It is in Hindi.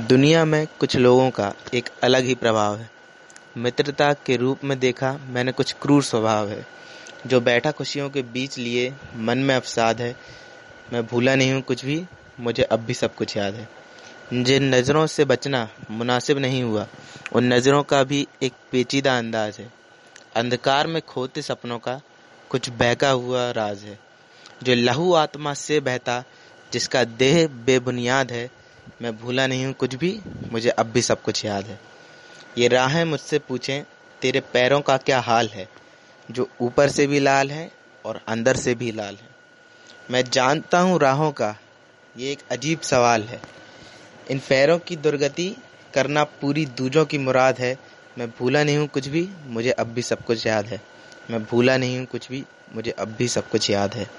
दुनिया में कुछ लोगों का एक अलग ही प्रभाव है। मित्रता के रूप में देखा मैंने कुछ क्रूर स्वभाव है। जो बैठा खुशियों के बीच लिए मन में अवसाद है। मैं भूला नहीं हूँ कुछ भी, मुझे अब भी सब कुछ याद है। जिन नज़रों से बचना मुनासिब नहीं हुआ, उन नज़रों का भी एक पेचीदा अंदाज है। अंधकार में खोते सपनों का कुछ बहका हुआ राज है। जो लहू आत्मा से बहता, जिसका देह बेबुनियाद है मैं भूला नहीं हूँ, कुछ भी, मुझे अब भी सब कुछ याद है। ये राहें मुझसे पूछें, तेरे पैरों का क्या हाल है? जो ऊपर से भी लाल है और अंदर से भी लाल है। मैं जानता हूँ राहों का, ये एक अजीब सवाल है। इन पैरों की दुर्गति करना पूरी दूजों की मुराद है। मैं भूला नहीं हूँ कुछ भी, मुझे अब भी सब कुछ याद है। मैं भूला नहीं हूँ कुछ भी, मुझे अब भी सब कुछ याद है।